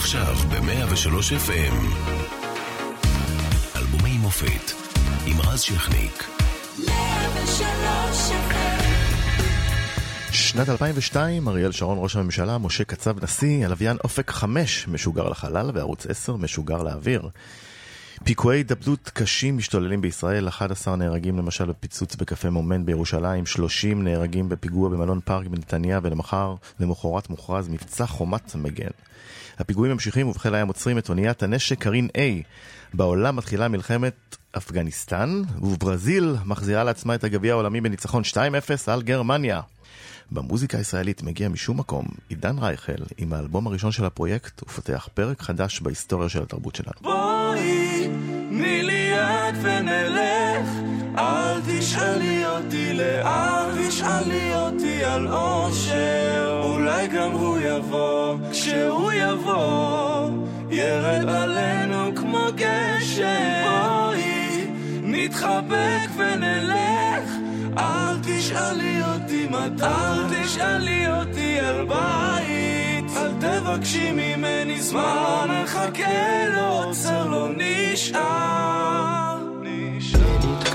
עכשיו ב-103 FM. אלבומי מופת עם רז שכניק. 103 FM שנת 2002, אריאל שרון ראש הממשלה, משה קצב נשיא, הלוויין אופק 5 משוגר לחלל וערוץ 10 משוגר לאוויר. פיגועי התאבדות קשים משתוללים בישראל, 11 נהרגים למשל בפיצוץ בקפה מומנט בירושלים, 30 נהרגים בפיגוע במלון פארק בנתניה, ולמחר, למחרת מוכרז מבצע חומת מגן. הפיגועים ממשיכים ובחיל הים עוצרים את אוניית הנשק קרין A. בעולם מתחילה מלחמת אפגניסטן, ובברזיל מחזירה לעצמה את הגביע העולמי בניצחון 2-0 על גרמניה. במוזיקה הישראלית מגיע משום מקום עידן רייכל עם האלבום הראשון של הפרויקט ופותח פרק חדש בהיסטוריה של התרבות שלנו. בואי, יד ונלך, אל תשאלי אותי לאן, תשאלי אותי על אושר, אולי גם הוא יבוא, כשהוא יבוא, ירד עלינו כמו גשם. בואי, נתחבק ונלך, אל תשאלי אותי מתי, אל תשאלי אותי על בית, אל תבקשי ממני זמן, נחכה לו, עוצר לא. נשאר.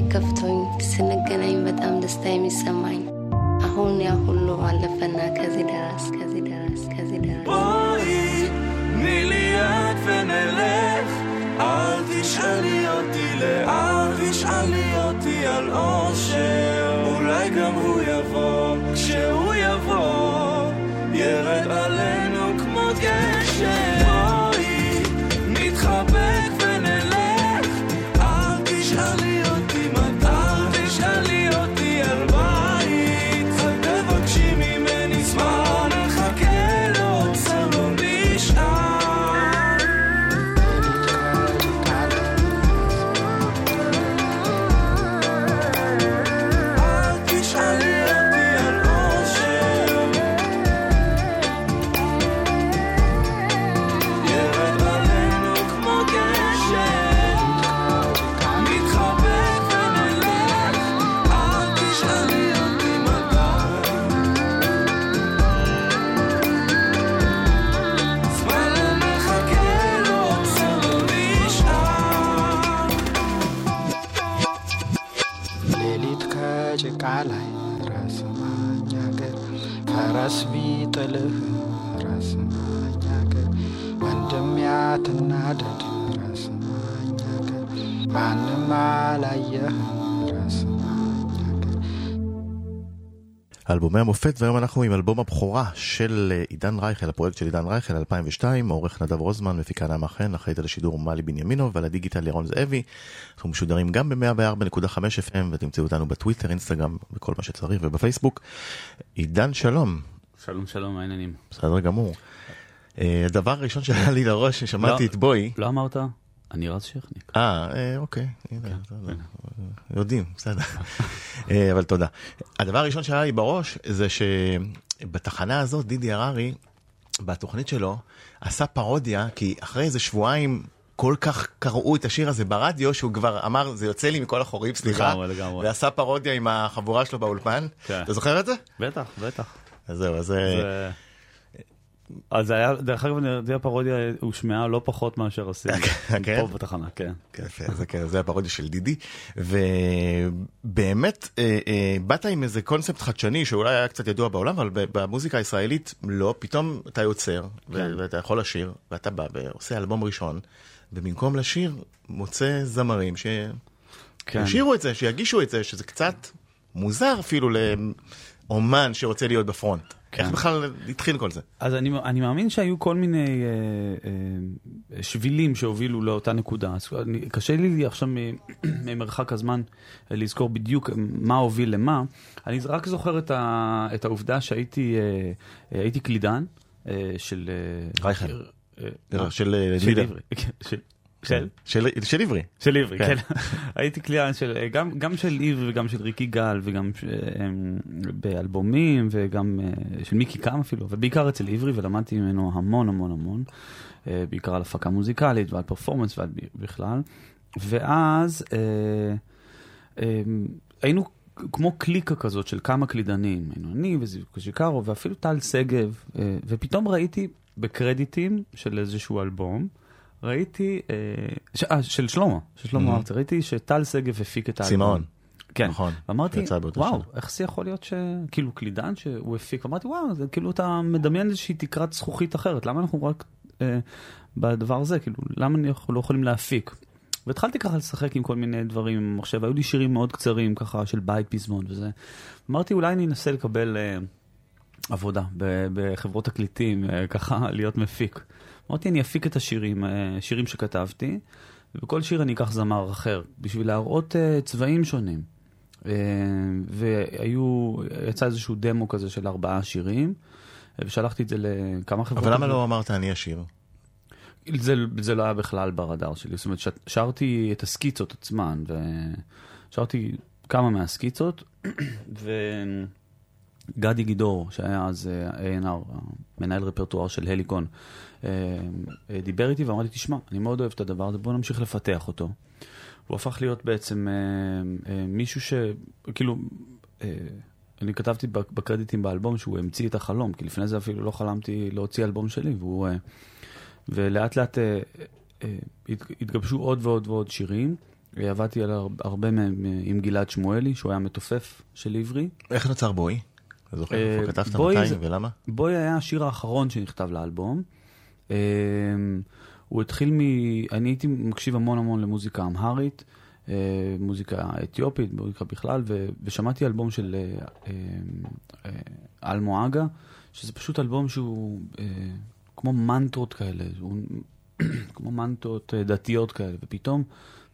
ስንለያይ ከፍቶኝ ስንገናኝ በጣም ደስታ የሚሰማኝ አሁን ያ ሁሉ አለፈና ከዚህ ደረስ ከዚህ ደረስ ከዚህ ደረስ בואי, תני לי יד ונלך, אל תשאלי אותי לאן, תשאלי אותי על אושר, אולי גם הוא יבוא, אלבומי המופת, והיום אנחנו עם אלבום הבכורה של אה, עידן רייכל, הפרויקט של עידן רייכל, 2002, עורך נדב רוזמן, מפיקה נעמה חן, אחראית על השידור מלי בנימינו, ועל הדיגיטל ירון זאבי. אנחנו משודרים גם ב-104.5 FM, ותמצאו אותנו בטוויטר, אינסטגרם, וכל מה שצריך, ובפייסבוק. עידן, שלום. שלום שלום, מה העניינים? בסדר גמור. אה, הדבר הראשון שעלה לי לראש, ששמעתי לא. את בואי, לא אמרת? אני רז שכניק. אה, אה, אוקיי, הנה, בסדר. יודעים, בסדר. אה, אבל תודה. הדבר הראשון שהיה לי בראש זה שבתחנה הזאת דידי הררי, בתוכנית שלו, עשה פרודיה, כי אחרי איזה שבועיים כל כך קראו את השיר הזה ברדיו, שהוא כבר אמר, זה יוצא לי מכל החורים, סליחה, לגמרי, לגמרי. ועשה פרודיה עם החבורה שלו באולפן. כן. אתה זוכר את זה? בטח, בטח. אז זהו, אז... אה, זה- אז זה היה, דרך אגב, נראה הפרודיה הושמעה לא פחות מאשר עשינו. כן? פה בתחנה, כן. כן, יפה, זה כן, זה הפרודיה של דידי, ובאמת אה, אה, באת עם איזה קונספט חדשני שאולי היה קצת ידוע בעולם, אבל במוזיקה הישראלית לא, פתאום אתה יוצר, כן. ואתה יכול לשיר, ואתה בא ועושה אלבום ראשון, ובמקום לשיר מוצא זמרים כן. שישירו את זה, שיגישו את זה, שזה קצת מוזר אפילו לאומן שרוצה להיות בפרונט. כן. איך בכלל התחיל כל זה? אז אני, אני מאמין שהיו כל מיני אה, אה, שבילים שהובילו לאותה נקודה. אז אני, קשה לי עכשיו ממרחק הזמן אה, לזכור בדיוק מה הוביל למה. אני רק זוכר את, ה, את העובדה שהייתי אה, אה, הייתי קלידן אה, של... אה, רייכל. אה, של אה, של לידר. עברי. כן, של- של? של של עברי. של עברי, כן. כן. הייתי קליין של, גם, גם של עברי וגם של ריקי גל וגם ש- באלבומים וגם אה, של מיקי קם אפילו, ובעיקר אצל עברי ולמדתי ממנו המון המון המון, אה, בעיקר על הפקה מוזיקלית ועל פרפורמנס ועל בכלל. ואז אה, אה, היינו כמו קליקה כזאת של כמה קלידנים, היינו אני וזיו קוז'יקרו ואפילו טל שגב, אה, ופתאום ראיתי בקרדיטים של איזשהו אלבום, ראיתי, אה, ש, אה, של שלמה, של שלמה Mhm. ארצי, ראיתי שטל שגב הפיק את האלבום. סימאון. כן. נכון. אמרתי, יצא באותה וואו, שנה. איך זה יכול להיות ש... כאילו קלידן שהוא הפיק, אמרתי, וואו, זה כאילו אתה מדמיין איזושהי תקרת זכוכית אחרת, למה אנחנו רק אה, בדבר הזה, כאילו, למה אנחנו לא יכולים להפיק? והתחלתי ככה לשחק עם כל מיני דברים עם המחשב, היו לי שירים מאוד קצרים ככה של בית פזמון וזה. אמרתי, אולי אני אנסה לקבל אה, עבודה בחברות תקליטים, אה, ככה להיות מפיק. אמרתי, אני אפיק את השירים, אה, שירים שכתבתי, ובכל שיר אני אקח זמר אחר, בשביל להראות אה, צבעים שונים. אה, והיו, יצא איזשהו דמו כזה של ארבעה שירים, ושלחתי את זה לכמה חברות. אבל למה לא אמרת אני אשיר? זה, זה לא היה בכלל ברדאר שלי, זאת אומרת, ש- שרתי את הסקיצות עצמן, ושרתי כמה מהסקיצות, וגדי גידור, שהיה אז A&R, מנהל רפרטואר של הליקון, דיבר איתי ואמר לי, תשמע, אני מאוד אוהב את הדבר הזה, בוא נמשיך לפתח אותו. הוא הפך להיות בעצם אה, אה, מישהו ש... כאילו, אה, אני כתבתי בק- בקרדיטים באלבום שהוא המציא את החלום, כי לפני זה אפילו לא חלמתי להוציא אלבום שלי, והוא... אה, ולאט לאט אה, אה, הת- התגבשו עוד ועוד ועוד שירים. אה, עבדתי על הר- הרבה מהם אה, עם גלעד שמואלי, שהוא היה מתופף של עברי. איך נוצר בואי? אתה זוכר אה, איפה כתבת מתי ולמה? בואי היה השיר האחרון שנכתב לאלבום. אה, הוא התחיל מ... אני הייתי מקשיב המון המון למוזיקה אמהרית, אה, מוזיקה אתיופית, מוזיקה בכלל, ו... ושמעתי אלבום של אה, אה, אלמו אגה, שזה פשוט אלבום שהוא כמו מנטרות כאלה, הוא כמו מנטרות דתיות כאלה, ופתאום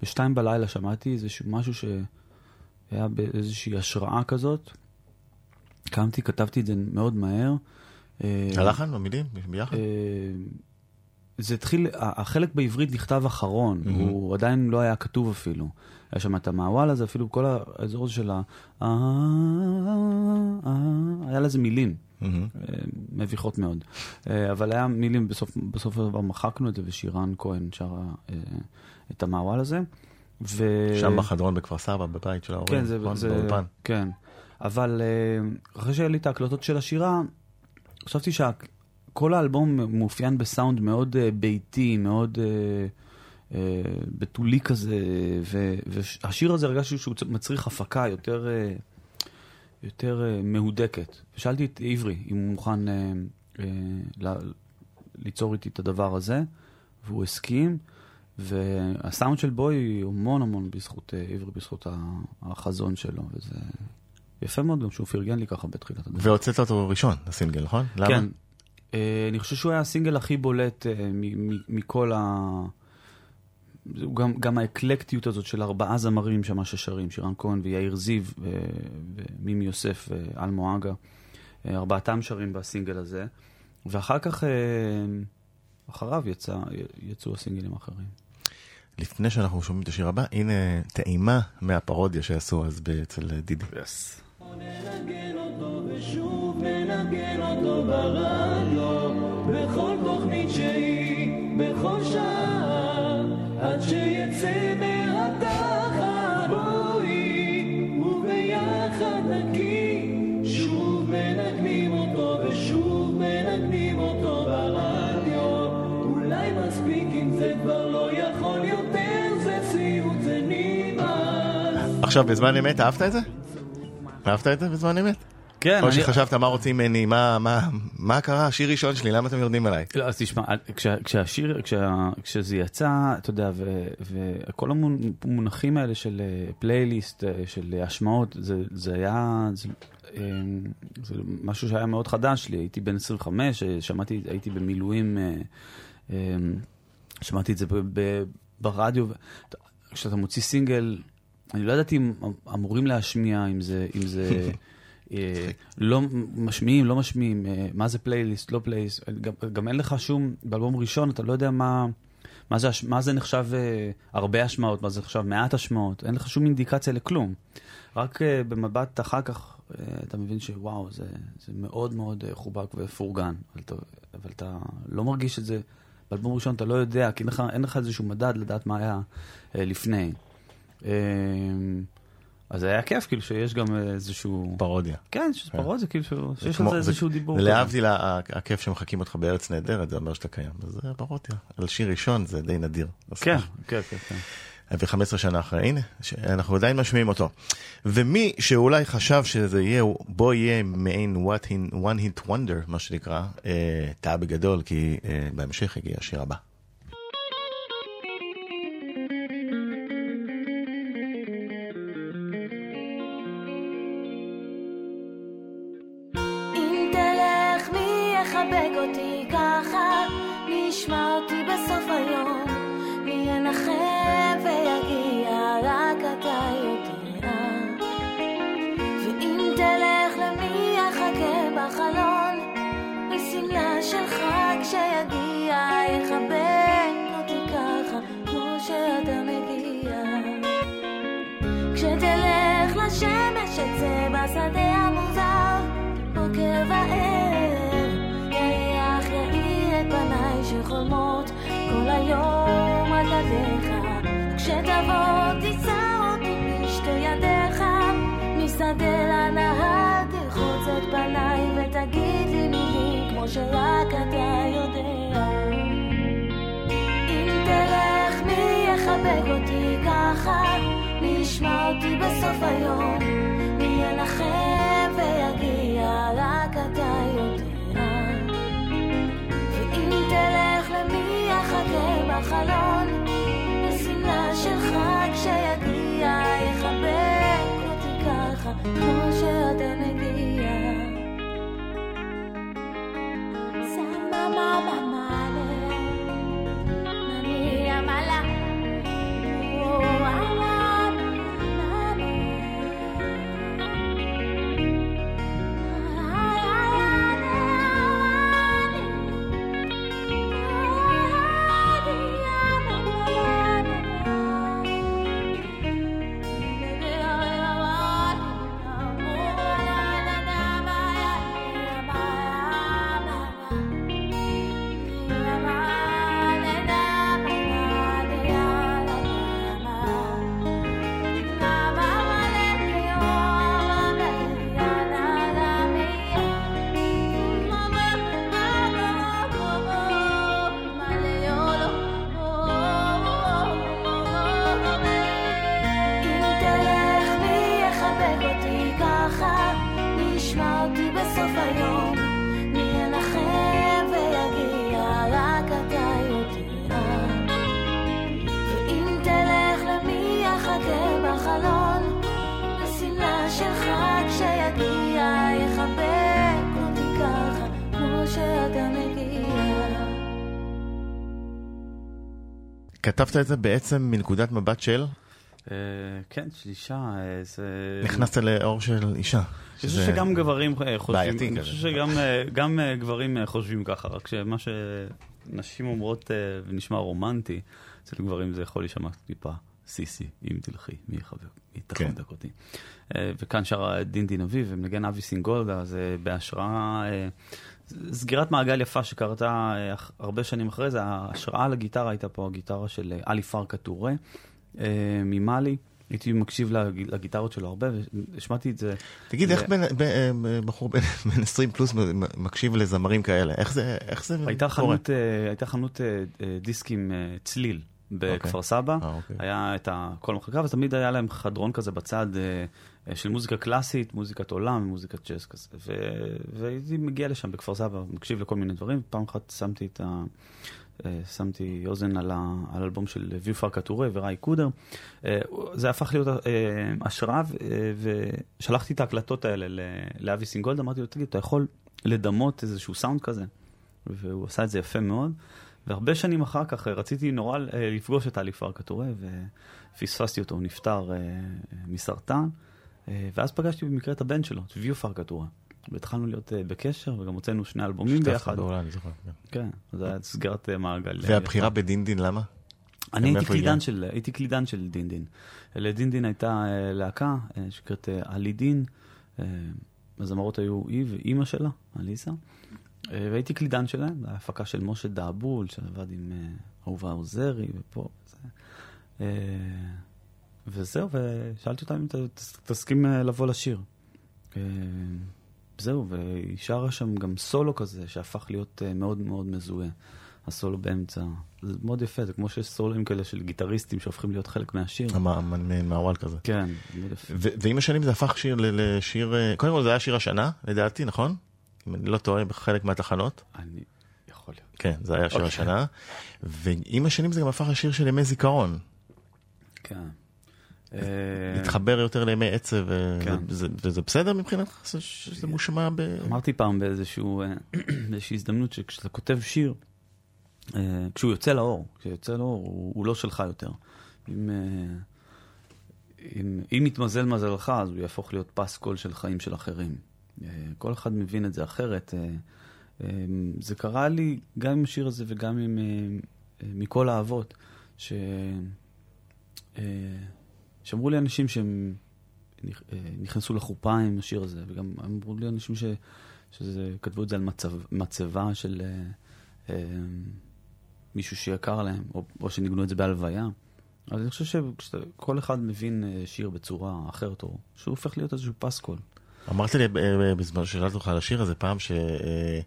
בשתיים בלילה שמעתי איזשהו משהו שהיה באיזושהי השראה כזאת. קמתי, כתבתי את זה מאוד מהר. הלחן, המילים, ביחד? אה, זה התחיל, החלק בעברית נכתב אחרון, Mhm. הוא עדיין לא היה כתוב אפילו. היה שם את המעוול הזה, אפילו כל האזור הזה של ה... אה, אה, היה לזה מילים. אה, מביכות מאוד. אה, אבל היה מילים, בסוף, הדבר מחקנו את זה, ושירן כהן שרה אה, את המעוול הזה. ו... שם בחדרון בכפר סבא, בבית של ההורים, כן, זה, נכון? זה, באולפן. כן. אבל אה, אחרי שהיה לי את ההקלטות של השירה, חשבתי שכל האלבום מאופיין בסאונד מאוד אה, ביתי, מאוד אה, אה, בתולי כזה, ו- והשיר הזה הרגשתי שהוא מצריך הפקה יותר, אה, יותר אה, מהודקת. ושאלתי את עברי אם הוא מוכן אה, אה, ל- ליצור איתי את הדבר הזה, והוא הסכים. והסאונד של בוי הוא המון המון בזכות אה, עברי, בזכות החזון שלו, וזה יפה מאוד גם שהוא פרגן לי ככה בתחילת הדרך. והוצאת אותו ראשון, הסינגל, נכון? למה? כן. אה, אני חושב שהוא היה הסינגל הכי בולט מ- מ- מכל ה... גם, גם האקלקטיות הזאת של ארבעה זמרים שמה ששרים, שירן כהן ויאיר זיו ו- ומימי יוסף ואלמו אגה. אה, ארבעתם שרים בסינגל הזה. ואחר כך, אה, אחריו יצא, יצאו הסינגלים האחרים. לפני שאנחנו שומעים את השיר הבא, הנה טעימה מהפרודיה שעשו אז אצל דידי. Yes. בכל בכל שעה שוב אותו ושוב אותו ברדיו אולי לא עכשיו, בזמן אמת, אהבת את זה? אהבת את זה בזמן אמת? כן, או אני- שחשבת מה רוצים ממני, מה, מה, מה קרה, שיר ראשון שלי, למה אתם יורדים עליי? לא, אז תשמע, כשה, כשהשיר, כשה, כשזה יצא, אתה יודע, ו- וכל המונחים האלה של אה, פלייליסט, אה, של אה, השמעות, זה, זה היה, זה, אה, זה משהו שהיה מאוד חדש לי, הייתי בן 25, אה, שמעתי, הייתי במילואים, אה, אה, שמעתי את זה ברדיו, כשאתה מוציא סינגל, אני לא ידעתי אם אמורים להשמיע, אם זה... אם זה אה, לא משמיעים, לא משמיעים, אה, מה זה פלייליסט, לא פלייליסט, גם, גם אין לך שום, באלבום ראשון אתה לא יודע מה, מה, זה, מה זה נחשב אה, הרבה השמעות, מה זה נחשב מעט השמעות, אין לך שום אינדיקציה לכלום. רק אה, במבט אחר כך אה, אתה מבין שוואו, זה, זה מאוד מאוד אה, חובק ופורגן, אבל אתה, אבל אתה לא מרגיש את זה, באלבום ראשון אתה לא יודע, כי אין לך, אין לך איזשהו מדד לדעת מה היה אה, לפני. אה, אז זה היה כיף, כאילו שיש גם איזשהו... פרודיה. כן, שיש פרודיה, כאילו שיש כמו- על זה איזשהו דיבור. כזה. להבדיל הכיף שמחכים אותך בארץ נהדרת, זה אומר שאתה קיים. אז זה פרודיה. על שיר ראשון זה די נדיר. כן. כן, כן, כן. ו-15 שנה אחרי, הנה, אנחנו עדיין משמיעים אותו. ומי שאולי חשב שזה יהיה, בוא יהיה מעין one hit wonder, מה שנקרא, אה, טעה בגדול, כי אה, בהמשך הגיע השיר הבא. ידיך. כשתבוא תישא אותי בשתי ידיך, משדה לנהר תרחוץ את פניי ותגיד לי מילים כמו שרק אתה יודע. אם תלך מי יחבק אותי ככה, מי ישמע אותי בסוף היום, מי ינחם ויגיע, רק אתה יודע. ואם תלך למי יחכה בחלון, כתבת את זה בעצם מנקודת מבט של? אה, כן, של אישה, אה, זה... נכנסת לאור של אישה. אני חושב שגם גברים אה, חושבים, בעייתי אני כזה. חושב שגם גם, גברים חושבים ככה, רק שמה שנשים אומרות ונשמע רומנטי, אצל גברים זה יכול להישמע טיפה סיסי, אם תלכי, מי יחבק, מי כן. תחבק אותי. וכאן שר דין דין אביב ומנגן אבי סינגולדה, זה בהשראה, אה, סגירת מעגל יפה שקרתה אה, הרבה שנים אחרי זה, ההשראה לגיטרה הייתה פה הגיטרה של אה, עלי פרקה טורה אה, ממאלי. הייתי מקשיב לג- לגיטרות שלו הרבה, והשמעתי את זה. תגיד, איך בחור בן בן 20 פלוס מקשיב לזמרים כאלה? איך זה זה הייתה קורה? חנות, הייתה חנות דיסקים צליל בכפר סבא, אה, אוקיי. היה את כל המחלקה, ותמיד היה להם חדרון כזה בצד של מוזיקה קלאסית, מוזיקת עולם, מוזיקת ג'אז כזה. ו- והייתי מגיע לשם בכפר סבא, מקשיב לכל מיני דברים, פעם אחת שמתי את ה... אה, שמתי אוזן על, ה, על אלבום של ויו פארקה טורה וראי קודר. אה, זה הפך להיות אה, השראה, אה, ושלחתי את ההקלטות האלה לאבי סינגולד, אמרתי לו, תגיד, אתה יכול לדמות איזשהו סאונד כזה? והוא עשה את זה יפה מאוד. והרבה שנים אחר כך אה, רציתי נורא אה, לפגוש את אלי פארקה טורה, ופספסתי אותו, הוא נפטר אה, מסרטן. אה, ואז פגשתי במקרה את הבן שלו, את ויו פארקה טורה. והתחלנו להיות אה, בקשר, וגם הוצאנו שני אלבומים ביחד. פעולה, אני זוכר. כן. כן, זה היה סגירת אה, מעגל. והבחירה בדין דין, למה? אני הייתי? קלידן של, הייתי קלידן של דין דין. לדין דין הייתה להקה שנקראת אה, עלי דין, הזמרות היו היא ואימא שלה, עליסה, והייתי קלידן שלהם, זו הפקה של משה דאבול, שעבד עם אה, אהובה עוזרי ופה. זה, וזהו, ושאלתי אותה אם תסכים אה, לבוא לשיר. אה, זהו, והיא שרה שם גם סולו כזה, שהפך להיות אה, מאוד מאוד מזוהה. הסולו באמצע. זה מאוד יפה, זה כמו שיש סולוים כאלה של גיטריסטים שהופכים להיות חלק מהשיר. המ- מ- מעוול כזה. כן, מאוד יפה. ועם השנים זה הפך שיר לשיר, קודם כל זה היה שיר השנה, לדעתי, נכון? אם אני לא טועה, בחלק מהתחנות. אני יכול להיות. כן, זה היה שיר אוקיי. השנה. ועם השנים זה גם הפך לשיר של ימי זיכרון. כן. אה, להתחבר יותר לימי עצב, אה, כן. וזה- וזה בסדר מבחינתך שזה מושמע ב... אמרתי פעם אה, באיזושהי הזדמנות שכשאתה כותב שיר, אה, כשהוא יוצא לאור, כשהוא יוצא לאור, הוא, לא שלך יותר. אם, אה, אם, אם יתמזל מזלך, אז הוא יהפוך להיות פסקול של חיים של אחרים. אה, כל אחד מבין את זה אחרת. אה, אה, זה קרה לי גם עם השיר הזה וגם עם אה, אה, מכל האבות, ש... שאמרו לי אנשים שהם אה, נכנסו לחופה עם השיר הזה, וגם אמרו לי אנשים ש, שזה, כתבו את זה על מצב, מצבה של אה, אה, מישהו שיקר להם, או, או שניגנו את זה בהלוויה. אז אני חושב שכל אחד מבין אה, שיר בצורה אחרת, או שהוא הופך להיות איזשהו פסקול. אמרת לי אה, בזמן ששאלתי אותך על השיר הזה פעם, ש... אה,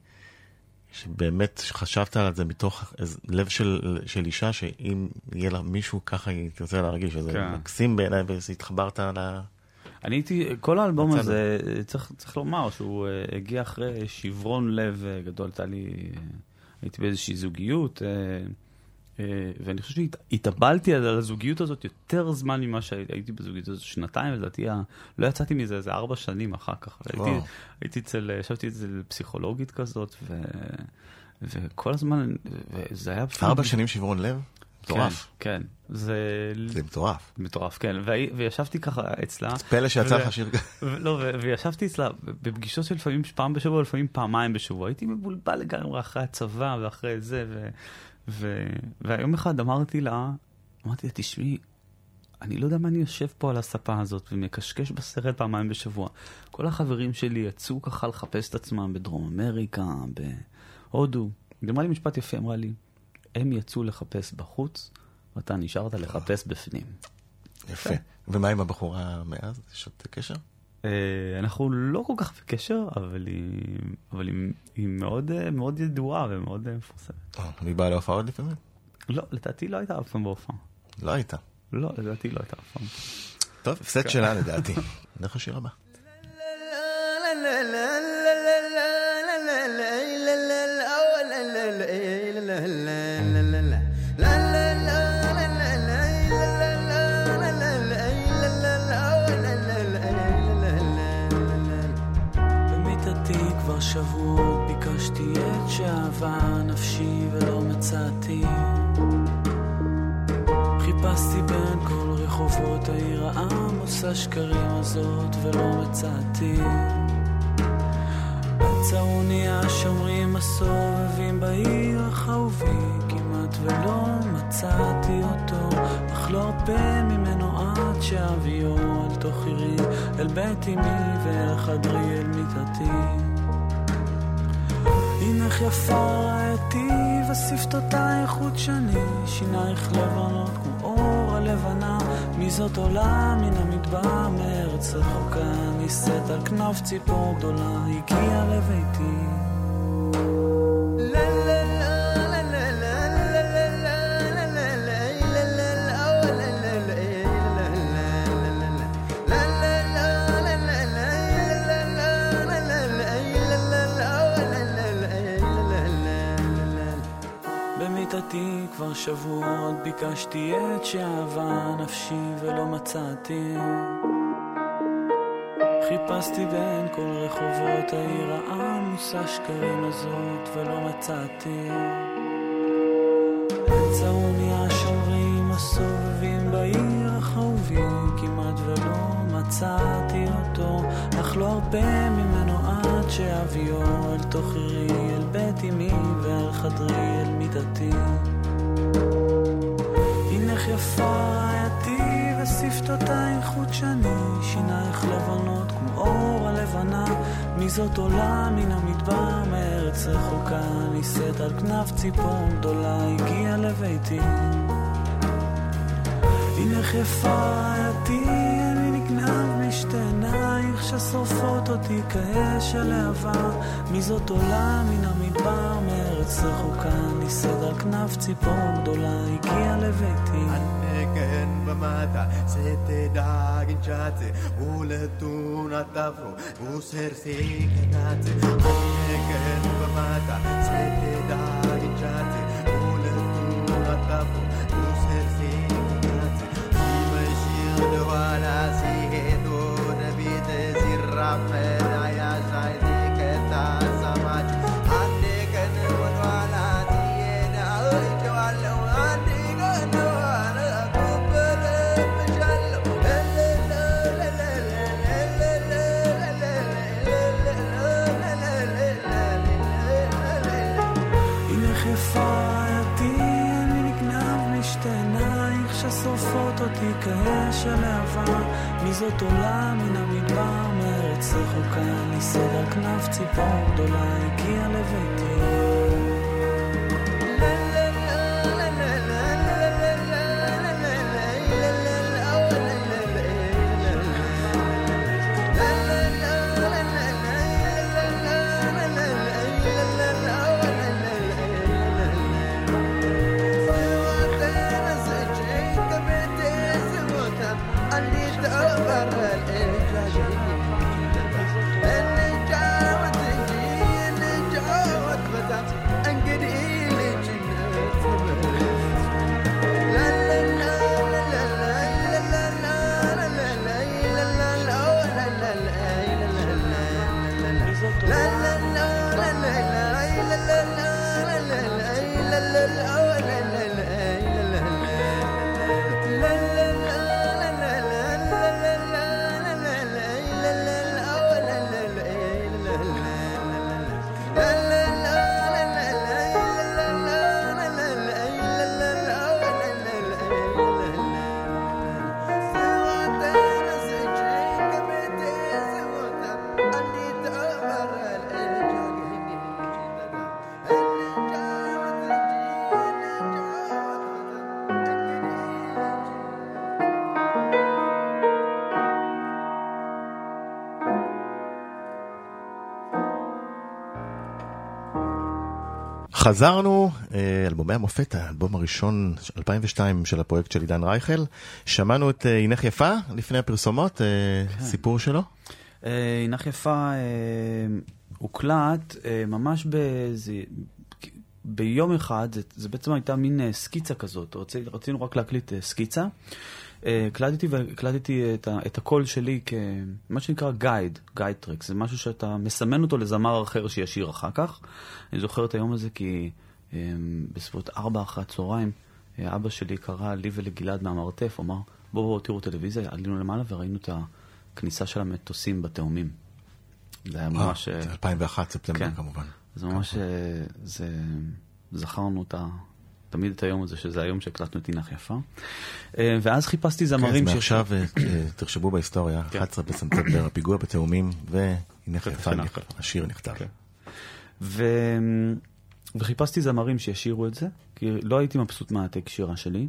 שבאמת חשבת על זה מתוך לב של, של אישה, שאם יהיה לה מישהו ככה היא תרצה להרגיש, וזה כן. מקסים בעיניי, והתחברת ל... אני הייתי, כל האלבום מצאנו. הזה, צריך, צריך לומר שהוא אה, הגיע אחרי שברון לב אה, גדול. הייתה לי, אה, הייתי באיזושהי זוגיות, ואני חושב שהתאבלתי על הזוגיות הזאת יותר זמן ממה שהייתי בזוגיות הזאת, שנתיים, לדעתי, לא יצאתי מזה איזה ארבע שנים אחר כך. הייתי. הייתי אצל, ישבתי אצל פסיכולוגית כזאת, ו, וכל הזמן, וזה היה... ארבע שנים שברון לב? מטורף. כן, כן. זה... זה מטורף. מטורף, כן. והי- וישבתי ככה אצלה. פלא שיצא ו- לך שיר כזה. ו- לא, ו- וישבתי אצלה בפגישות של לפעמים פעם בשבוע, לפעמים פעמיים בשבוע. הייתי מבולבל לגמרי אחרי הצבא ואחרי זה, ו- ו- והיום אחד אמרתי לה, אמרתי לה, תשמעי, אני לא יודע מה אני יושב פה על הספה הזאת ומקשקש בסרט פעמיים בשבוע. כל החברים שלי יצאו ככה לחפש את עצמם בדרום אמריקה, בהודו. היא אמרה לי משפט יפה, אמרה לי, הם יצאו לחפש בחוץ, ואתה נשארת לחפש בפנים. יפה. ומה עם הבחורה מאז? יש עוד קשר? אה, אנחנו לא כל כך בקשר, אבל היא, אבל היא, היא מאוד, אה, מאוד ידועה ומאוד אה, מפורסמת. אה, והיא באה להופעות לפעמים? לא, לדעתי לא הייתה אף פעם בהופעה. לא הייתה. לא, לדעתי לא הייתה אף פעם. טוב, הפסד שלה לדעתי. נלך לשיר הבא. שבועות ביקשתי את שאהבה נפשי ולא מצאתי בין כל רחובות העיר העמוס השקרים הזאת ולא מצאתי. בצרוני השומרים הסובבים בעיר החהובי כמעט ולא מצאתי אותו, אך לא ארפה ממנו עד שאביו אל תוך עירי, אל בית אמי ואל חדרי אל מיטתי. הנך יפה רעייתי ושפתותייך חודשני, שינייך לבנות כמו אור הלבנה, מי זאת עולה מן המדבר מארץ רחוקה, נישאת על כנף ציפור גדולה, הגיעה לביתי. ביקשתי את שאהבה נפשי ולא מצאתי. חיפשתי בין כל רחובות העיר העמוס השקרים הזאת ולא מצאתי. צרוני השומרים הסובבים בעיר החהובים כמעט ולא מצאתי אותו, אך לא הרבה ממנו עד שאביו אל תוך עירי, אל בית אמי ואל חדרי, אל מיטתי. יפה רעייתי ושפתותייך חודשני, שינייך לבנות כמו אור הלבנה, מי זאת עולה מן המדבר מארץ רחוקה, נישאת על כנף ציפור גדולה, הגיעה לביתי. הנך יפה רעייתי, אני נגנב משתי עינייך ששורפות אותי כאש הלהבה, מי זאת עולה מן המדבר מארץ ארץ רחוקה, ניסד על כנף ציפור גדולה, הגיע לביתי. הנגן במטה, שתדאג אינשאצה, ולתון עטברו, וסרסי קטצה. הנגן במטה, שתדאג אינשאצה, ולתון עטברו, וסרסי קטצה. ומשיר דוואלה, סיהדו נבית זירחם. מי זאת עולה מן המדבר מארץ רחוקה, נישאת על כנף ציפור גדולה, הגיעה לביתי. חזרנו, אה, אלבומי המופת, האלבום הראשון, 2002 של הפרויקט של עידן רייכל. שמענו את אה, הינך יפה לפני הפרסומות, אה, סיפור שלו. הינך יפה הוקלט ממש באיזה... ביום אחד, זה, זה בעצם הייתה מין סקיצה כזאת, רצי, רצינו רק להקליט סקיצה. אה, הקלטתי והקלטתי את, ה, את הקול שלי כמה שנקרא גייד, גייד טרק, זה משהו שאתה מסמן אותו לזמר אחר שישיר אחר כך. אני זוכר את היום הזה כי אה, בסביבות ארבע אחרי הצהריים, אה, אבא שלי קרא לי ולגלעד מהמרתף, אמר, בואו בואו תראו טלוויזיה, עלינו למעלה וראינו את הכניסה של המטוסים בתאומים. זה היה ממש... אה, אה, זה 2001 ספטמבר כן. כמובן. זה ממש, אה, זה, זכרנו את ה... תמיד את היום הזה, שזה היום שהקלטנו את עינך יפה. אה, ואז חיפשתי זמרים כן, ש- מעכשיו אה, אה, תרשמו בהיסטוריה, כן. 11 בספטמבר, הפיגוע בתאומים, והנה חיפה. נכ- השיר נכתב. כן. וחיפשתי זמרים שישירו את זה, כי לא הייתי מבסוט מהטק שירה שלי.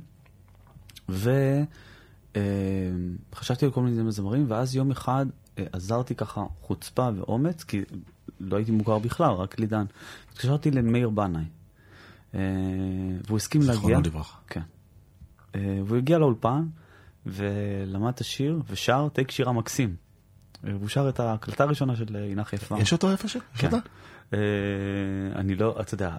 וחשבתי על כל מיני זמרים, ואז יום אחד עזרתי ככה חוצפה ואומץ, כי לא הייתי מוכר בכלל, רק לידן. התקשרתי למאיר בנאי, והוא הסכים להגיע. זיכרונו לברכה. כן. אה, והוא הגיע לאולפן, ולמד את השיר, ושר טייק שירה מקסים. אה, והוא שר את ההקלטה הראשונה של אה, עינך יפה. יש אותו איפשהו? יש כן. אה, אני לא, אתה יודע,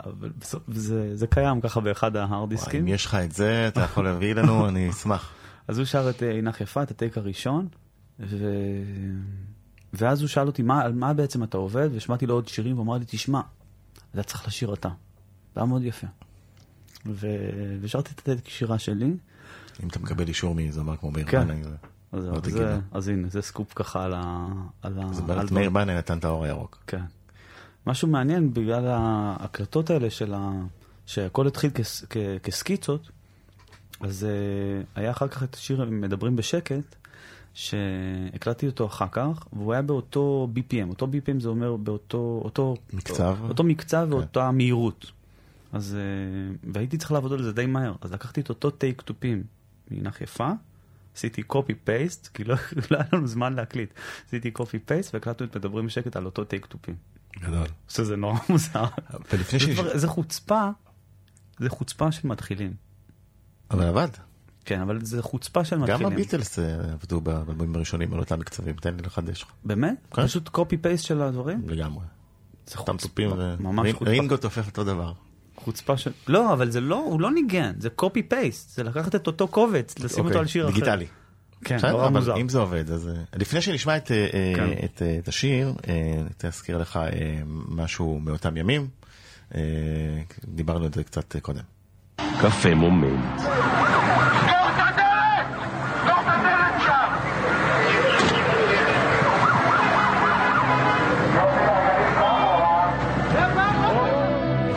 זה, קיים ככה באחד ההארד דיסקים. אם יש לך את זה, אתה יכול להביא לנו, אני אשמח. אז הוא שר את אה, עינך יפה, את הטייק הראשון, ו... ואז הוא שאל אותי, מה, על מה בעצם אתה עובד? ושמעתי לו עוד שירים, והוא אמר לי, תשמע, אתה צריך לשיר אתה. זה היה מאוד יפה. ושרתי את הטייק שירה שלי. אם אתה מקבל אישור מזמר כמו מאיר כן. בנאי, זה- אז, לא זה. אז הנה, זה סקופ ככה על ה... על ה... באמת דברים. מאיר בנאי נתן את האור הירוק. כן. משהו מעניין בגלל ההקלטות האלה של ה... שהכל התחיל כס... כ... כסקיצות, אז uh, היה אחר כך את השיר מדברים בשקט, שהקלטתי אותו אחר כך, והוא היה באותו BPM. אותו BPM זה אומר באותו... אותו, מקצב? אותו מקצב כן. ואותה מהירות. אז... אה, והייתי צריך לעבוד על זה די מהר. אז לקחתי את אותו take תופים מהינך יפה, עשיתי copy paste, כי לא, לא היה לנו זמן להקליט. עשיתי copy paste והקלטנו את מדברים בשקט על אותו take תופים. גדול. שזה נורא מוזר. ולפני זה שיש... דבר- זה חוצפה, זה חוצפה של מתחילים. אבל עבד. כן, אבל זה חוצפה של גם מתחילים. הביטלס אה, עבדו באלבומים הראשונים על אותם מקצבים, תן לי לחדש לך. באמת? כן. פשוט copy paste של הדברים? לגמרי. זה חוצפה, ו- ממש חוצפה. רינגו תופף אותו דבר. חוצפה של... לא, אבל זה לא, הוא לא ניגן, זה קופי פייסט. זה לקחת את אותו קובץ, לשים אותו אוקיי, על שיר אחר. דיגיטלי. כן, נורא מוזר. אם זה עובד, אז... אה, לפני שנשמע את, אה, כן. את, אה, את השיר, אני רוצה להזכיר לך משהו מאותם ימים. דיברנו על זה קצת קודם. קפה מומנט.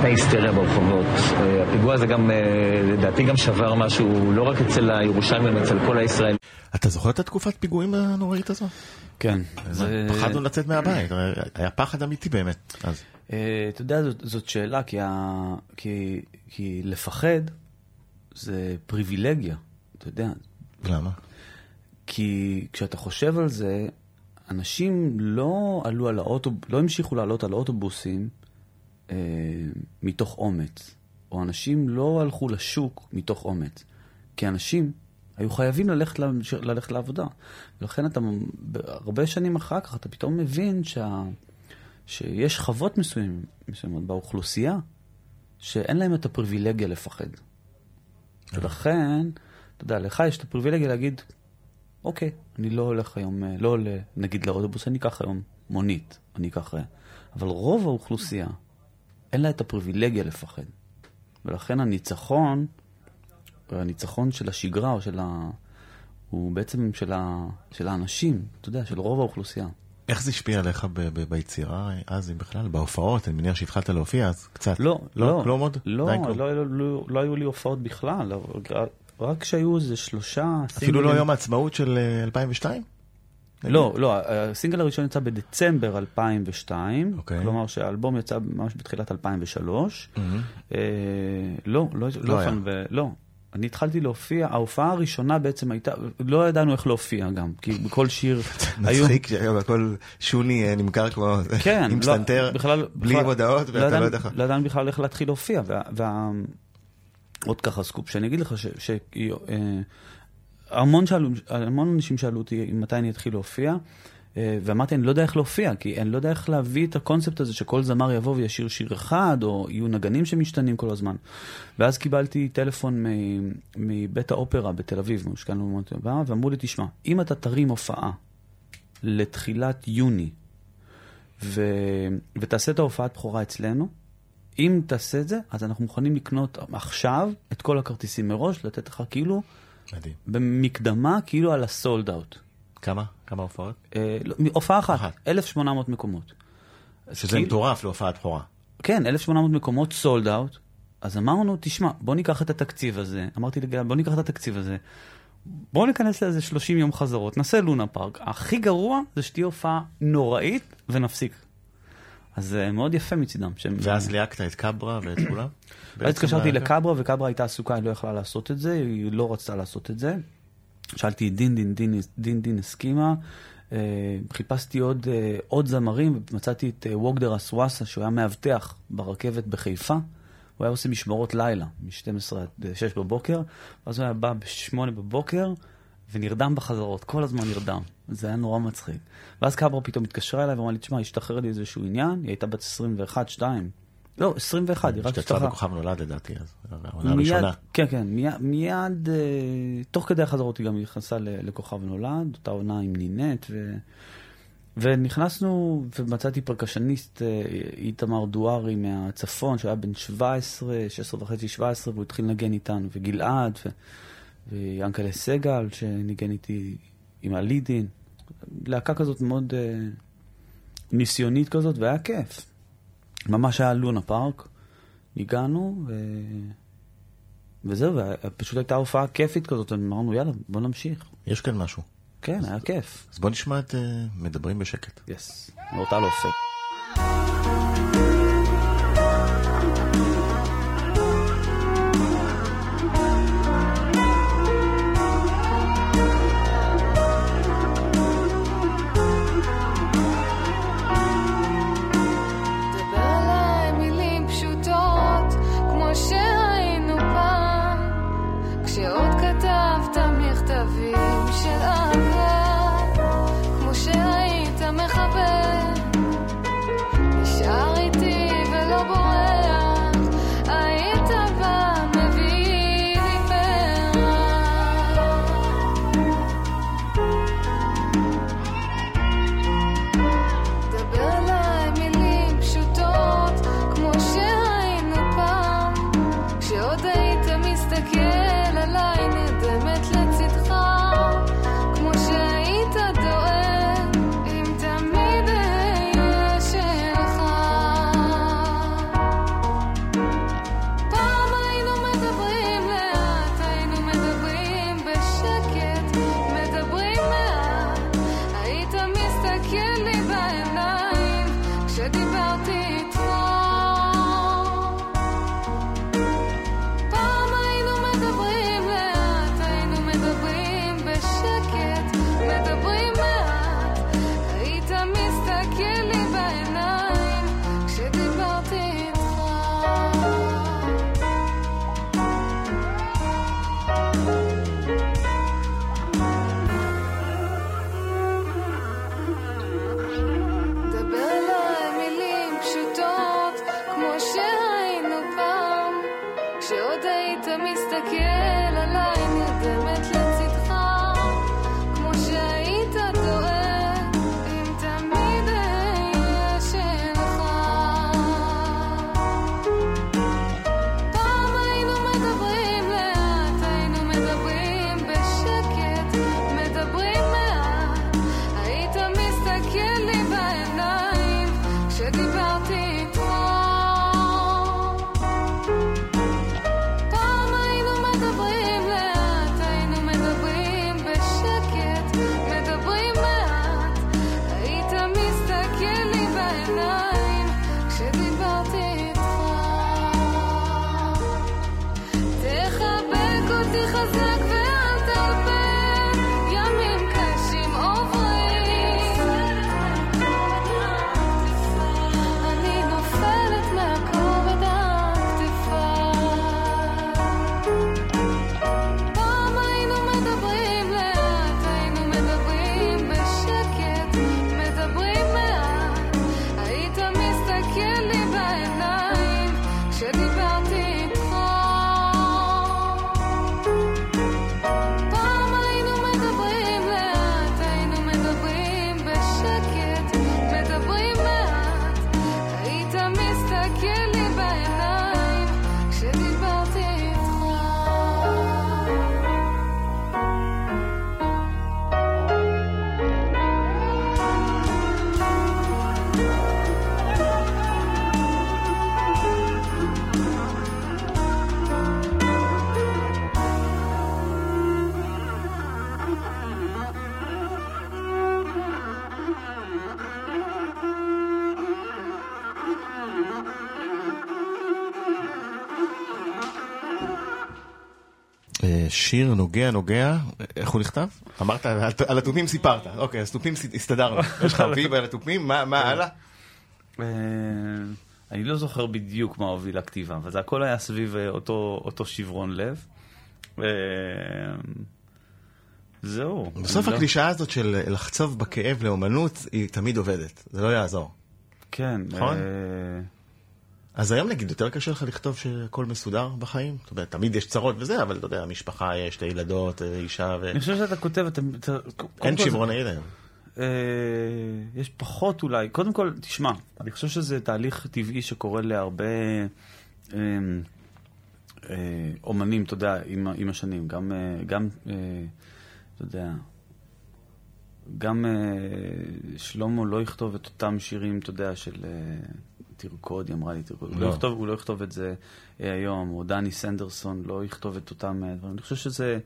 ההיסטריה ברחובות. אה, הפיגוע הזה גם, אה, לדעתי, גם שבר משהו, לא רק אצל הירושלמים, אצל כל הישראלים. אתה זוכר את התקופת פיגועים הנוראית הזו? כן. זה- פחדנו לצאת מהבית, היה פחד אמיתי באמת. אז אה, אתה יודע, זאת, זאת שאלה, כי, ה... כי, כי לפחד זה פריבילגיה, אתה יודע. למה? כי כשאתה חושב על זה, אנשים לא עלו על האוטובוס, לא המשיכו לעלות על אוטובוסים אה, מתוך אומץ, או אנשים לא הלכו לשוק מתוך אומץ, כי אנשים היו חייבים ללכת, להמש- ללכת לעבודה. ולכן אתה, הרבה שנים אחר כך, אתה פתאום מבין שה, שיש שכבות מסוים, מסוימות באוכלוסייה, שאין להם את הפריבילגיה לפחד. ולכן, אתה יודע, לך יש את הפריבילגיה להגיד, אוקיי, אני לא הולך היום, אה, לא עולה, נגיד לאוטובוס, אני אקח היום מונית, אני אקח... אה, אבל רוב האוכלוסייה, אין לה את הפריבילגיה לפחד. ולכן הניצחון, הניצחון של השגרה או של ה... הוא בעצם של, ה... של האנשים, אתה יודע, של רוב האוכלוסייה. איך זה השפיע עליך ב- ב- ביצירה אז, אם בכלל, בהופעות? אני מניח שהתחלת להופיע אז קצת. לא, לא, כלום עוד? לא. לא, לא, לא, לא היו לי הופעות בכלל, רק שהיו איזה שלושה אפילו לא יום העצמאות של אה, 2002? לא, לא, הסינגל הראשון יצא בדצמבר 2002, אוקיי. כלומר שהאלבום יצא ממש בתחילת 2003. מהמם. אה, לא, לא, לא לא, ו- לא. אני התחלתי להופיע, ההופעה הראשונה בעצם הייתה, לא ידענו איך להופיע גם, כי בכל שיר היו... מצחיק הכל שוני אה, נמכר כמו כן, עם לא, פסנתר, בכלל- בלי בכלל- מודעות, ואתה לא יודע. לא ידענו בכלל איך להתחיל להופיע. וה- וה- עוד ככה סקופ, שאני אגיד לך ש... ש- אה, המון שאלו, המון אנשים שאלו אותי מתי אני אתחיל להופיע, אה, ואמרתי, אני לא יודע איך להופיע, כי אני לא יודע איך להביא את הקונספט הזה שכל זמר יבוא וישיר שיר אחד, או יהיו נגנים שמשתנים כל הזמן. ואז קיבלתי טלפון מבית האופרה בתל אביב, משכנו במות הבאה, ואמרו לי, תשמע, אם אתה תרים הופעה לתחילת יוני, ו... ותעשה את ההופעת בכורה אצלנו, אם תעשה את זה, אז אנחנו מוכנים לקנות עכשיו את כל הכרטיסים מראש, לתת לך כאילו, מדהים. במקדמה, כאילו על הסולד אאוט. כמה? כמה הופעות? אה, לא, הופעה אחת, אחת. 1,800 מקומות. שזה כאילו- מטורף להופעת בכורה. כן, 1,800 מקומות סולד אאוט. אז אמרנו, תשמע, בוא ניקח את התקציב הזה, אמרתי לגל, בוא ניקח את התקציב הזה, בוא ניכנס לאיזה 30 יום חזרות, נעשה לונה פארק. הכי גרוע זה שתהיה הופעה נוראית ונפסיק. אז זה מאוד יפה מצידם. שהם- ואז ליהקת את קברה ואת כולם? ואז בעצם התקשרתי לקברה, וקברה הייתה עסוקה, היא לא יכלה לעשות את זה, היא לא רצתה לעשות את זה. שאלתי דין דין דין, דין דין הסכימה, אה, חיפשתי עוד, אה, עוד זמרים, ומצאתי את אה, ווגדר אסוואסה, שהוא היה מאבטח ברכבת בחיפה. הוא היה עושה משמרות לילה, מ-12 עד אה, 6 בבוקר, ואז הוא היה בא ב-8 בבוקר, ונרדם בחזרות, כל הזמן נרדם. זה היה נורא מצחיק. ואז קברה פתאום התקשרה אליי ואמרה לי, תשמע, השתחרר לי איזשהו עניין, היא הייתה בת 21-2. לא, 21, היא רק השתתפה השתחררה. בכוכב נולד לדעתי, אז העונה הראשונה. כן, כן, מיד, מיד אה, תוך כדי החזרות היא גם נכנסה לכוכב נולד, אותה עונה עם נינט, ו, ונכנסנו, ומצאתי פרקשניסט אה, איתמר דוארי מהצפון, שהיה בן 17, 16 וחצי, 17, והוא התחיל לנגן איתנו, וגלעד, ו, ויאנקלה סגל, שניגן איתי עם הלידין. להקה כזאת מאוד אה, ניסיונית כזאת, והיה כיף. ממש היה לונה פארק, הגענו, ו... וזהו, ופשוט הייתה הופעה כיפית כזאת, אמרנו, יאללה, בוא נמשיך. יש כאן משהו. כן, היה כיף. אז בוא נשמע את אה, מדברים בשקט. יס, מאורטל אופק. נוגע נוגע, איך הוא נכתב? אמרת, על- התופים סיפרת. אוקיי, אז תופים הסתדרנו. יש לך ויב על התופים, מה מה הלאה? אה, אני לא זוכר בדיוק מה הוביל לכתיבה, אבל זה הכל היה סביב אה, אותו, אותו שברון לב. אה, זהו. בסוף לא- הקלישאה הזאת של לחצוב בכאב לאומנות, היא תמיד עובדת. זה לא יעזור. כן. נכון? אז היום נגיד יותר קשה לך לכתוב שהכל מסודר בחיים? זאת אומרת, תמיד יש צרות וזה, אבל אתה יודע, משפחה יש, שתי ילדות, אה, אישה ו... אני חושב שאתה כותב, אתה... אתה- אין שברון העיר היום. אה, יש פחות אולי. קודם כל, תשמע, אני חושב שזה תהליך טבעי שקורה להרבה אה, אומנים, אתה יודע, עם, עם השנים. גם, גם אתה יודע, גם שלמה לא יכתוב את אותם שירים, אתה יודע, של תרקוד, היא אמרה לי תרקוד. הוא, לא. לא יכתוב, הוא לא יכתוב את זה אה, היום, או דני סנדרסון לא יכתוב את אותם אה, דברים. אני חושב שזה...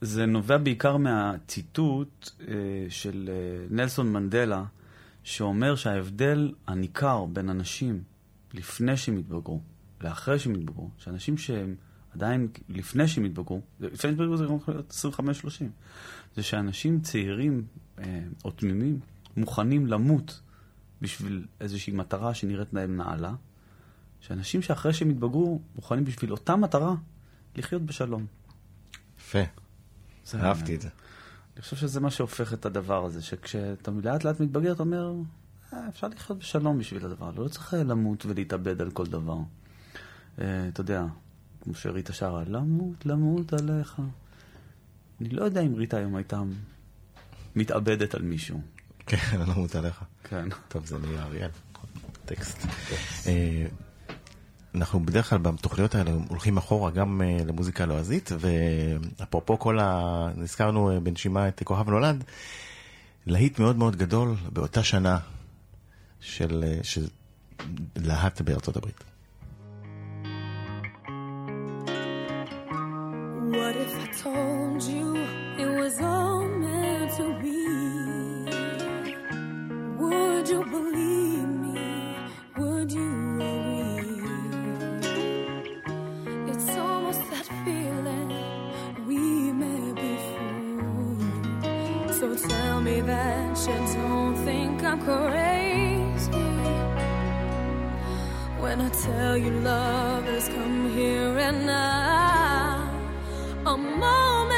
זה נובע בעיקר מהציטוט אה, של אה, נלסון מנדלה, שאומר שההבדל הניכר בין אנשים לפני שהם התבגרו לאחרי שהם התבגרו, שאנשים שהם עדיין לפני שהם התבגרו, לפני שהם התבגרו זה גם יכול להיות 25-30, זה שאנשים צעירים אה, או תמימים מוכנים למות בשביל איזושהי מטרה שנראית להם נעלה, שאנשים שאחרי שהם התבגרו מוכנים בשביל אותה מטרה לחיות בשלום. יפה. אהבתי את זה. אני חושב שזה מה שהופך את הדבר הזה, שכשאתה לאט לאט מתבגר, אתה אומר, אה, אפשר לחיות בשלום בשביל הדבר, לא צריך אה, למות ולהתאבד על כל דבר. אה, אתה יודע, כמו שריטה שרה, למות, למות עליך. אני לא יודע אם ריטה היום הייתה מתאבדת על מישהו. כן, אני לא מות עליך. כן. טוב, זה נהיה אריאל. טקסט. אה, אנחנו בדרך כלל בתוכניות האלה הולכים אחורה גם אה, למוזיקה לועזית, ואפרופו כל ה... נזכרנו אה, בנשימה את כוכב נולד, להיט מאוד מאוד גדול באותה שנה של, של להט בארצות הברית. So tell me that you don't think I'm crazy. When I tell you love has come here and now, a moment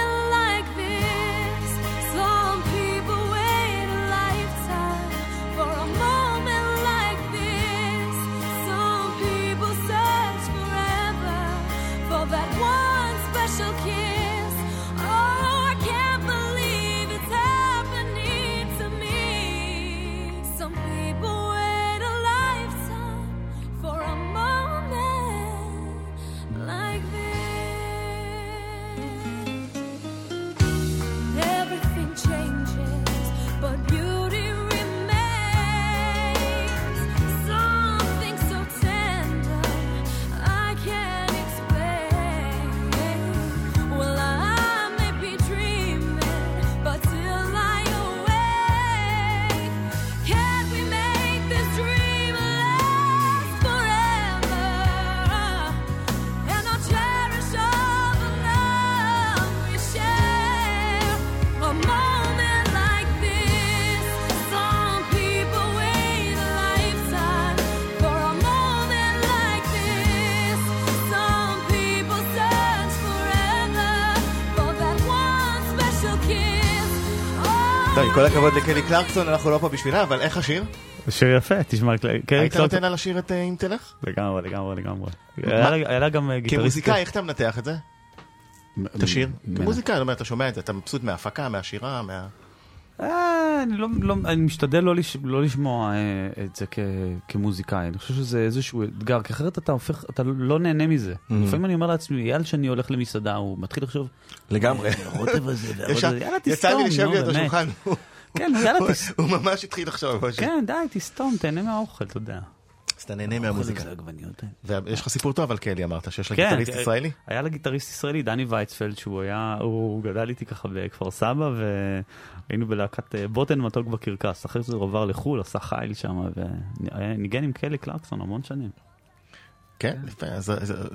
כל הכבוד לקלי קלרקסון, אנחנו לא פה בשבילה, אבל איך השיר? שיר יפה, תשמע, קל- קרי היית קלרקסון- נותן לה לשיר את אה, אם תלך? לגמרי, לגמרי, לגמרי. היה לה- גם אה, גיטריסט... כמוזיקאי, איך אתה מנתח את זה? את השיר? כמוזיקאי, אתה שומע את זה, אתה מבסוט מההפקה, מהשירה, מה... אה, אני לא, לא, אני משתדל לא, לש, לא לשמוע אה, את זה כ, כמוזיקאי, אני חושב שזה איזשהו אתגר, כי אחרת אתה הופך, אתה לא נהנה מזה. Mm-hmm. לפעמים אני אומר לעצמי, אייל שאני הולך למסעדה, הוא מתחיל לחשוב, לגמרי. "אה, הרוטב הזה, ישר- הזה, יאללה יצא לי תסתום, לשב נו, ליד באמת." השולחן, כן, יאללה הוא- תס... הוא ממש התחיל לחשוב. כן, די, תסתום, תהנה מהאוכל, אתה יודע. אתה נהנה מהמוזיקה. ויש לך סיפור טוב על קלי, אמרת, שיש לה כן, גיטריסט אה, ישראלי? היה לה גיטריסט ישראלי, דני וייצפלד, שהוא היה, הוא גדל איתי ככה בכפר סבא, והיינו בלהקת אה, בוטן מתוק בקרקס. אחרי זה הוא עבר לחו"ל, עשה חיל שם, וניגן עם קלי קלרקסון המון שנים. כן,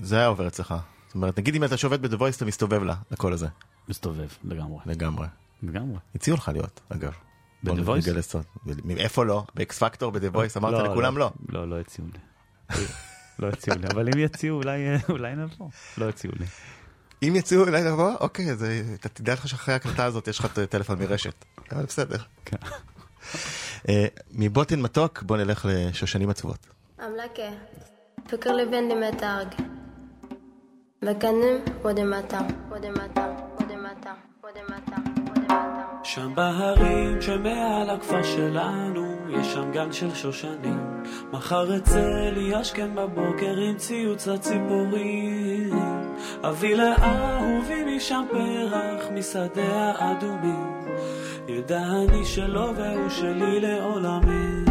זה- היה עובר אצלך. זאת אומרת, נגיד אם אתה שופט ב Voice, אתה מסתובב לה, לקול הזה. מסתובב, לגמרי. לגמרי. לגמרי. הציעו לך להיות, אגב. ב The Voice? סוד. איפה לא? ב X Factor, ב The Voice, אמרת לא, לכולם לא. לא, לא, לא יציעו לי. לא יציעו לי, אבל אם יציעו אולי נבוא. לא יציעו לי. אם יציעו אולי נבוא, אוקיי, אה, אתה תדע לך שאחרי ההקלטה הזאת יש לך טלפון מרשת. אבל בסדר. כן. אה, מבוטן מתוק, בוא נלך לשושנים עצובות. אמלקה, פקר לבן דמטרג. מקנם ודמטר, ודמטר, ודמטר, ודמטר. שם בהרים שמעל הכפר שלנו, יש שם גן של שושנים. מחר אצא לי השכם בבוקר עם ציוץ הציפורים. אביא לאהובי משם פרח משדה האדומים. ידע אני שלו והוא שלי לעולמים.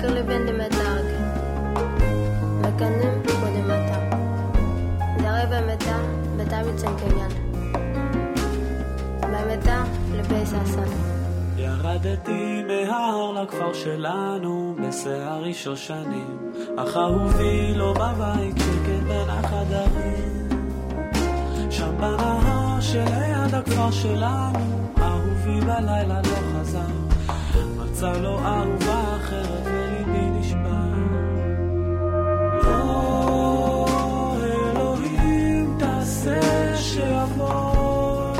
Căle vende med larg Mekanem kode mata. Dareva meta בתאבי צנקניאן במתה לבייס אסן ירדתי מההר לכפר שלנו בשערי שושנים אך אהובי לא בבית שקט בין החדרים. שם בנהר שליד הכפר שלנו אהובי בלילה לא חזר. מצא לו אהובה תעשה שיבוא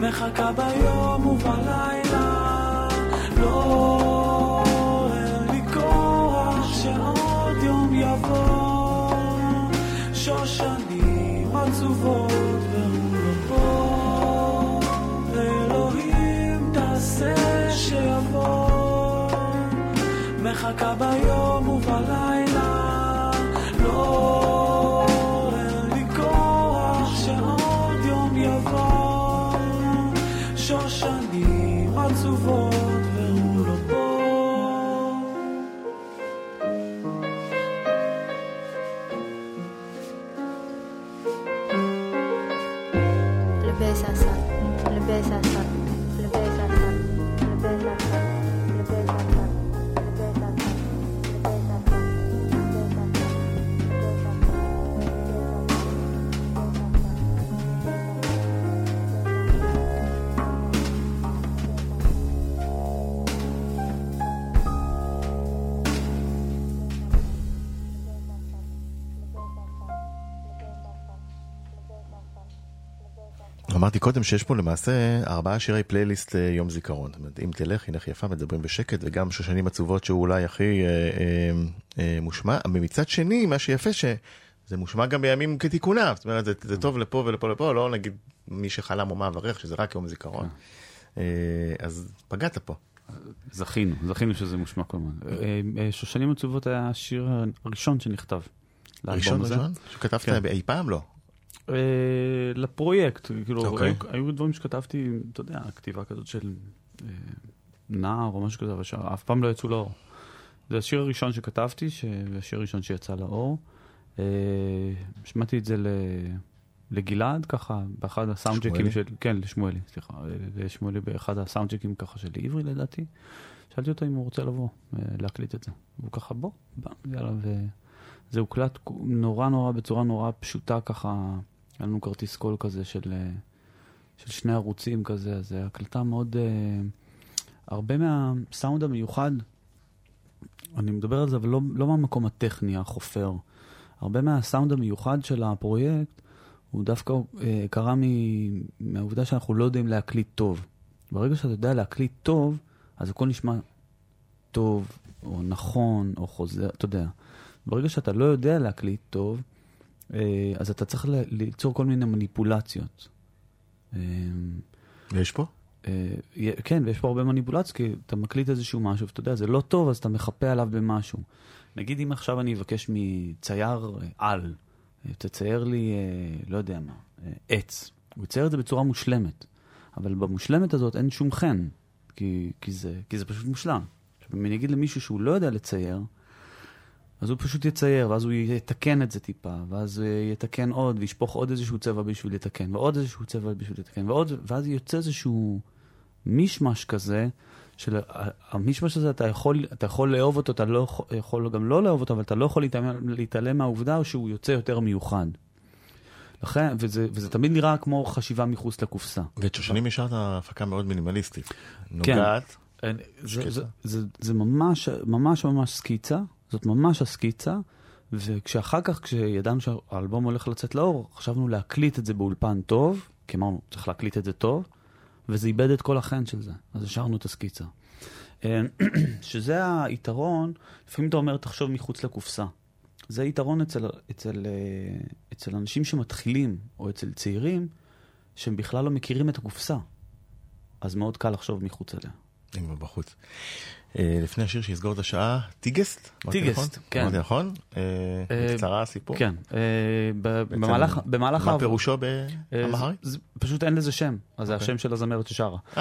מחכה ביום ובלילה. לא אין לי כוח שעוד יום יבוא. שושנים עצובות מחכה ביום אמרתי קודם שיש פה למעשה ארבעה שירי פלייליסט אה, יום זיכרון. זאת אומרת, אם תלך, הינך יפה, מדברים בשקט, וגם שושנים עצובות שהוא אולי הכי אה, אה, אה, מושמע. אבל מצד שני, מה שיפה שזה מושמע גם בימים כתיקונם. זאת אומרת, זה, זה טוב לפה ולפה ולפה, לא נגיד מי שחלם או מה אברך, שזה רק יום זיכרון. אה, אז פגעת פה. זכינו, זכינו שזה מושמע כל הזמן. אה, אה, שושנים עצובות היה השיר הראשון שנכתב. ראשון. ראשון? שכתבת כן. אי פעם? לא. אה, לפרויקט, כאילו, אוקיי. היו, היו דברים שכתבתי, אתה יודע, כתיבה כזאת של אה, נער או משהו כזה, אבל שאף פעם לא יצאו לאור. זה השיר הראשון שכתבתי. השיר הראשון שיצא לאור. אה, שמעתי את זה ל... לגלעד, ככה, באחד הסאונדג'קים של... כן, לשמואלי, סליחה. אה, לשמואלי באחד הסאונדג'קים ככה של עברי לדעתי. שאלתי אותו אם הוא רוצה לבוא, אה, להקליט את זה. והוא ככה, בוא, בא, יאללה, וזה הוקלט נורא נורא, בצורה נורא פשוטה ככה. היה לנו כרטיס קול כזה של, אה, של שני ערוצים כזה, אז זו הקלטה מאוד... אה, הרבה מהסאונד המיוחד, אני מדבר על זה, אבל לא, לא מהמקום הטכני, החופר. הרבה מהסאונד המיוחד של הפרויקט, הוא דווקא אה, קרה מ- מהעובדה שאנחנו לא יודעים להקליט טוב. ברגע שאתה יודע להקליט טוב, אז הכל נשמע טוב, או נכון, או חוזר, אתה יודע. ברגע שאתה לא יודע להקליט טוב, אה, אז אתה צריך ליצור כל מיני מניפולציות. אה, יש פה? אה, כן, ויש פה הרבה מניפולציות, כי אתה מקליט איזשהו משהו, ואתה יודע, זה לא טוב, אז אתה מחפה עליו במשהו. נגיד אם עכשיו אני אבקש מצייר אה, על, אה, תצייר לי, אה, לא יודע מה, אה, עץ. הוא יצייר את זה בצורה מושלמת, אבל במושלמת הזאת אין שום חן, כי, כי, זה, כי זה פשוט מושלם. אם אני אגיד למישהו שהוא לא יודע לצייר, אז הוא פשוט יצייר, ואז הוא יתקן את זה טיפה, ואז הוא יתקן עוד, וישפוך עוד איזשהו צבע בשביל לתקן, ועוד איזשהו צבע בשביל לתקן, ועוד, ואז יוצא איזשהו מישמש כזה, של המישמש הזה, אתה יכול, אתה יכול לאהוב אותו, אתה לא יכול- יכול גם לא לאהוב אותו, אבל אתה לא יכול להתעלם, להתעלם מהעובדה שהוא יוצא יותר מיוחד. לכן, וזה, וזה תמיד נראה כמו חשיבה מחוץ לקופסה. ואת שושנים השארת הפקה מאוד מינימליסטית. כן. נוגעת. אין- זה. זה, זה, זה ממש, ממש ממש סקיצה, זאת ממש הסקיצה, וכשאחר כך, כשידענו שהאלבום הולך לצאת לאור, חשבנו להקליט את זה באולפן טוב, כי אמרנו, צריך להקליט את זה טוב, וזה איבד את כל החן של זה, אז השארנו את הסקיצה. אה, שזה היתרון, לפעמים אתה אומר, תחשוב מחוץ לקופסה. זה יתרון אצל, אצל, אה, אצל אנשים שמתחילים, או אצל צעירים, שהם בכלל לא מכירים את הקופסה. אז מאוד קל לחשוב מחוץ אליה. אם הוא בחוץ. אה, לפני השיר שיסגור את השעה, טיגסט? טיגסט, נכון? כן. אמרתי נכון? אה, אה, בקצרה הסיפור? כן. במהלך, מה פירושו באמהרית? פשוט אין לזה שם, אז זה אוקיי. השם של הזמרת ששרה.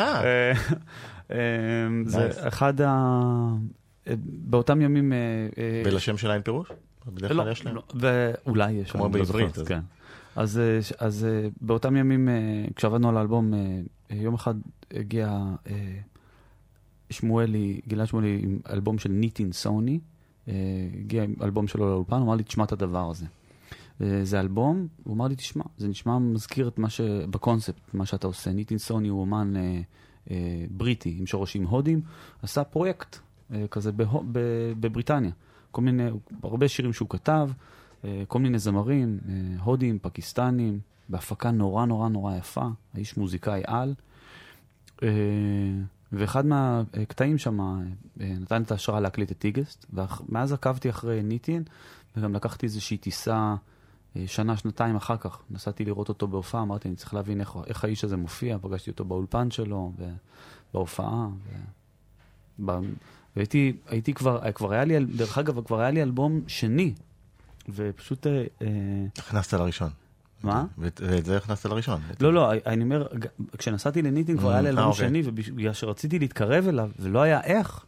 זה. אחד ה... באותם ימים... ולשם שלה אין פירוש? בדרך לא, כלל יש להם. לא, ואולי יש. כמו לא בעברית, אז- כן. אז, באותם ימים, כשעבדנו על האלבום, יום אחד הגיע שמואלי, גלעד שמואלי עם אלבום של ניטין סוני, אה, הגיע עם אלבום שלו לאולפן, אמר לי, תשמע את הדבר הזה. אה, זה אלבום, הוא אמר לי, תשמע, זה נשמע מזכיר את מה ש... בקונספט, מה שאתה עושה. ניטין סוני הוא אומן אה, אה, בריטי עם שורשים הודים, עשה פרויקט אה, כזה בהו, ב, בבריטניה. כל מיני, הרבה שירים שהוא כתב, אה, כל מיני זמרים, אה, הודים, פקיסטנים, בהפקה נורא נורא נורא יפה, האיש מוזיקאי על. אה, ואחד מהקטעים שם אה, נתן את ההשראה להקליט את טיגסט, ומאז עקבתי אחרי ניטין, וגם לקחתי איזושהי טיסה אה, שנה, שנתיים אחר כך. נסעתי לראות אותו בהופעה, אמרתי, אני צריך להבין איך, איך האיש הזה מופיע, פגשתי אותו באולפן שלו, בהופעה. ו... והייתי הייתי כבר, כבר היה לי, דרך אגב, כבר היה לי אלבום שני, ופשוט... אה, אה, הכנסת לראשון. מה? ואת זה הכנסת לראשון. לא, לא, אני אומר, כשנסעתי לניטין כבר היה לי אה, אלבום אוקיי. שני, ובגלל שרציתי להתקרב אליו, ולא היה איך,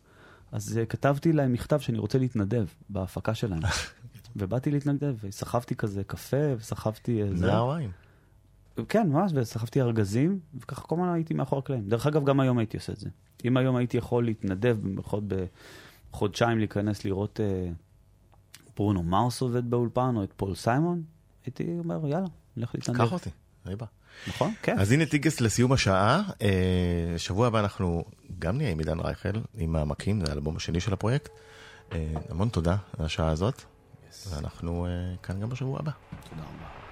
אז אה, כתבתי להם מכתב שאני רוצה להתנדב בהפקה שלהם. ובאתי להתנדב, וסחבתי כזה קפה, וסחבתי... אה, זה. נער וין. כן, ממש, וסחבתי ארגזים, וככה כל הזמן הייתי מאחורי הקלעים. דרך אגב, גם היום הייתי עושה את זה. אם היום הייתי יכול להתנדב, במיוחד בחודשיים להיכנס לראות אה, ברונו מרס עובד באולפן, או את פול סיימון, הייתי אומר, יאללה, נלך להתנדב. קח אותי, אני בא. נכון? כן. אז הנה טיגס לסיום השעה. אה, שבוע הבא אנחנו גם נהיה עם עידן רייכל, עם מעמקים, זה האלבום השני של הפרויקט. אה, המון תודה על השעה הזאת, ואנחנו אה, כאן גם בשבוע הבא. תודה רבה.